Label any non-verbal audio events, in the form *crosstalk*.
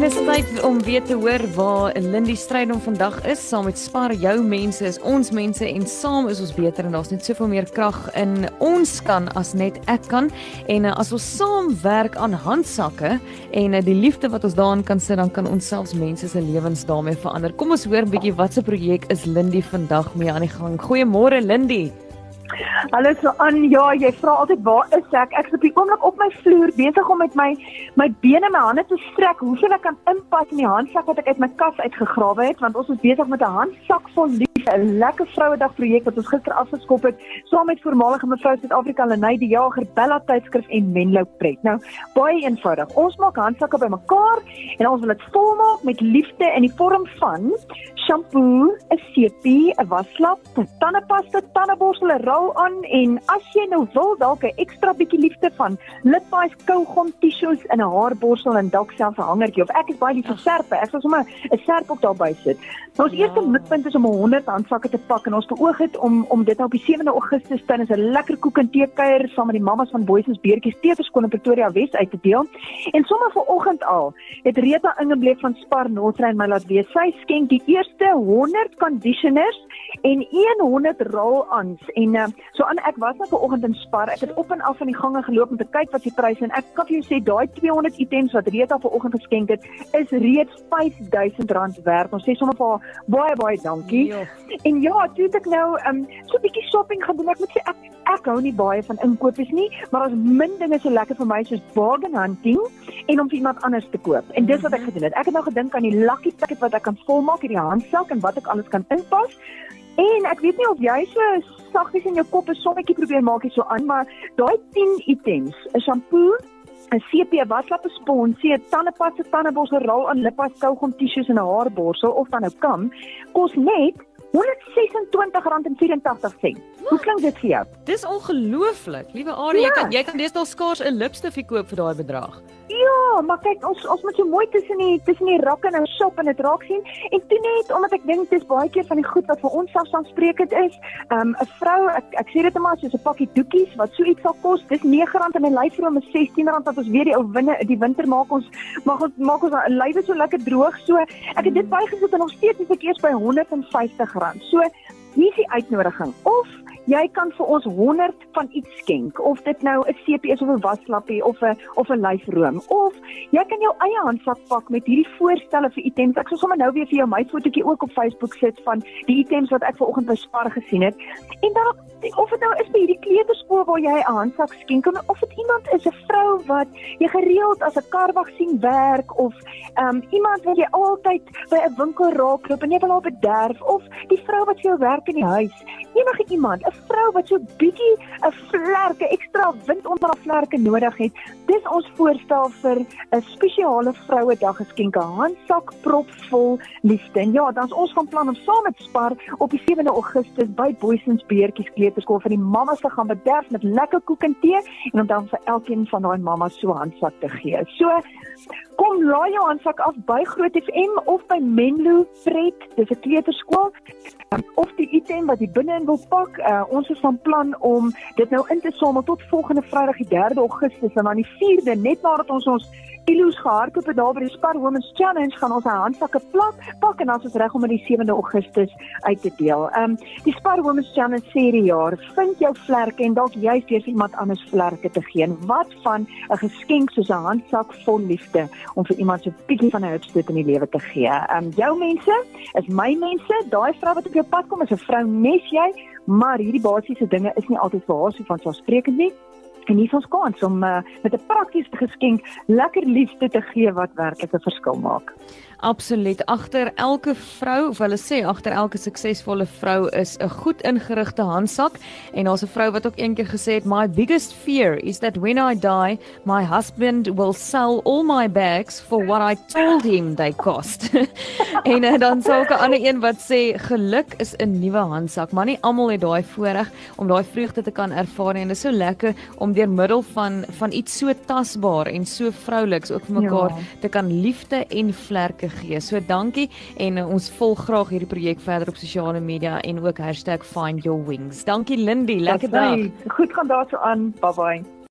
En dit is tyd om weer te hoor waar Lindy stryd om vandag is. Saam met Spar jou mense is ons mense en saam is ons beter en daar's net soveel meer krag in ons kan as net ek kan. En uh, as ons saam werk aan handsakke en uh, die liefde wat ons daarin kan sit, dan kan ons selfs mense se lewens daarmee verander. Kom ons hoor 'n bietjie wat se projek is Lindy vandag mee aan die gang. Goeiemôre Lindy. Hallo so aan ja, jy vra altyd waar is ek? Ek is op die oomblik op my vloer besig om met my my bene en my hande te strek. Hoeveel ek kan inpas in die handsak wat ek uit my kas uitgegrawe het want ons is besig met 'n handsak vol lief, 'n lekker vrouedag projek wat ons gister afgeskop het saam met voormalige mevrou Suid-Afrika Lenay die Jager Bella tydskrif en Menlo Pret. Nou, baie eenvoudig. Ons maak handsakke bymekaar en ons wil dit met liefde in die vorm van shampoo, 'n sepie, 'n waslap, tandepasta, tandeborsel, 'n rol aan en as jy nou wil dalk 'n ekstra bietjie liefde van lipbalms, kougom, tissues in 'n haarborsel en dalk selfs 'n hangertjie of ek is baie lief vir serpe. Ek sal sommer 'n serp ook daarby sit. Nou ons ja. eerste mikpunt is om 100 handsakke te pak en ons beoog het om om dit nou op die 7de Augustus tydens 'n lekker koek en tee kuier saam met die mammas van Boysens Beertjies Teeverskoon in Pretoria Wes uit te deel. En sommer vanoggend al het Rita ingebleek van Spar Noordrein my laat weet. Sy skenk die eerste 100 conditioners en 100 roll-ons en uh, so aan ek was nou vanoggend in Spar. Ek het op en af van die gange geloop om te kyk wat die pryse en ek kan vir jou sê daai 200 items wat Rita vanoggend geskenk het is reeds R5000 werd. Ons sê sommer vir baie baie dankie. Jo. En ja, toe ek nou um, so 'n bietjie shopping gaan doen. Ek moet sê ek ek hou nie baie van inkopies nie, maar as min dinge so lekker vir my soos bargain hunting en om vir iemand anders te koop. En dis wat ek gedoen het. Ek het nou gedink aan die lucky ticket wat ek kan volmaak in die handsak en wat ek alles kan inpas. En ek weet nie of jy so saggies in jou kop 'n sonnetjie probeer maak hier so aan, maar daai 10 items, 'n shampoo, 'n CP waslap, sponsie, 'n tandepasta, tandeborsel, rol aan lippas, kougom, tissues en 'n haarborsel of dan 'n kam, kos net R126.84. Hoe klink dit vir jou? Dis ongelooflik. Liewe Arie, ja. jy kan jy kan deesdae skaars 'n lipstifie koop vir daai bedrag. Ja, maar kyk ons ons moet so mooi tussen die tussen die rakke nou shop en dit raak sien en toe net omdat ek dink dis baie keer van die goed wat vir ons selfstandspreekend is. Um 'n vrou, ek ek sê dit net maar soos 'n pakkie doekies wat so iets sal kos, dis R9 en 'n lyfroom is R16 wat ons weer die ou winne die winter maak ons maak ons maak ons lywe so lekker droog. So ek het dit bygesit en nog steeds is ek eers by R150. So hier is die uitnodiging. Of jy kan vir ons 100 van iets skenk of dit nou 'n CP is of 'n waslappie of 'n of 'n lyfroom. Of jy kan jou eie handsak pak met hierdie voorstelle vir items. Ek sal sommer nou weer vir jou my fotootjie ook op Facebook sit van die items wat ek vanoggend by Spar gesien het. En dan of dit nou is by hierdie kleuterskool waar jy 'n handsak skenk of dit iemand is 'n vrou wat jy gereeld as 'n karwag sien werk of um, iemand wat jy altyd by 'n winkel raakloop en jy wil haar bederf of die vrou wat vir jou werk in die huis enige iemand 'n vrou wat so bietjie 'n vlerke ekstra wind onder haar vlerke nodig het. Dis ons voorstel vir 'n spesiale vrouedag geskenke handsak propvol liefde. En ja, dan's ons van plan om saam met Spar op die 7de Augustus by Boysens Beertjies Kleuterskool vir die mammas te gaan bederf met lekker koek en tee en om dan vir elkeen van daai mammas so handsak te gee. So kom laai jou handsak af by Groot FM of by Menlo Pret, dis 'n kleuterskool of die item wat jy binne-in wil pak. Uh, ons is van plan om dit nou in te samel tot volgende Vrydag die 3de Augustus en dan die 4de net nadat ons ons kilos gehardloop het daar by die Spar Women's Challenge gaan ons handsakke plak pak en dan is reg om dit die 7de Augustus uit te deel. Ehm um, die Spar Women's Challenge sê die jaar vind jou vlerke en dalk jy vir iemand anders vlerke te gee. Wat van 'n geskenk soos 'n handsak vol liefde om vir iemand so 'n bietjie van 'n hupstoot in die lewe te gee. Ehm um, jou mense is my mense. Daai vrou wat op jou pad kom is 'n vrou nes jy, maar hierdie basiese dinge is nie altyd haar so van so sprekend nie. En is ons kans om uh, met 'n praktiese geskenk lekker liefde te gee wat werklik 'n verskil maak. Absoluut. Agter elke vrou, of hulle sê agter elke suksesvolle vrou is 'n goed ingerigte handsak en daar's 'n vrou wat ook eendag gesê het, "My biggest fear is that when I die, my husband will sell all my bags for what I told him they cost." *laughs* en uh, dan sou 'n ander een wat sê, "Geluk is 'n nuwe handsak, maar nie almal het daai voorreg om daai vreugde te kan ervaar nie en dit is so lekker om deur middel van van iets so tasbaar en so vrouliks ook vir mekaar ja. te kan liefde en vlerke gee. So dankie en ons volg graag hierdie projek verder op sosiale media en ook #findyourwings. Dankie Lindy, lekker dag. Goed gaan daarso aan. Bye bye.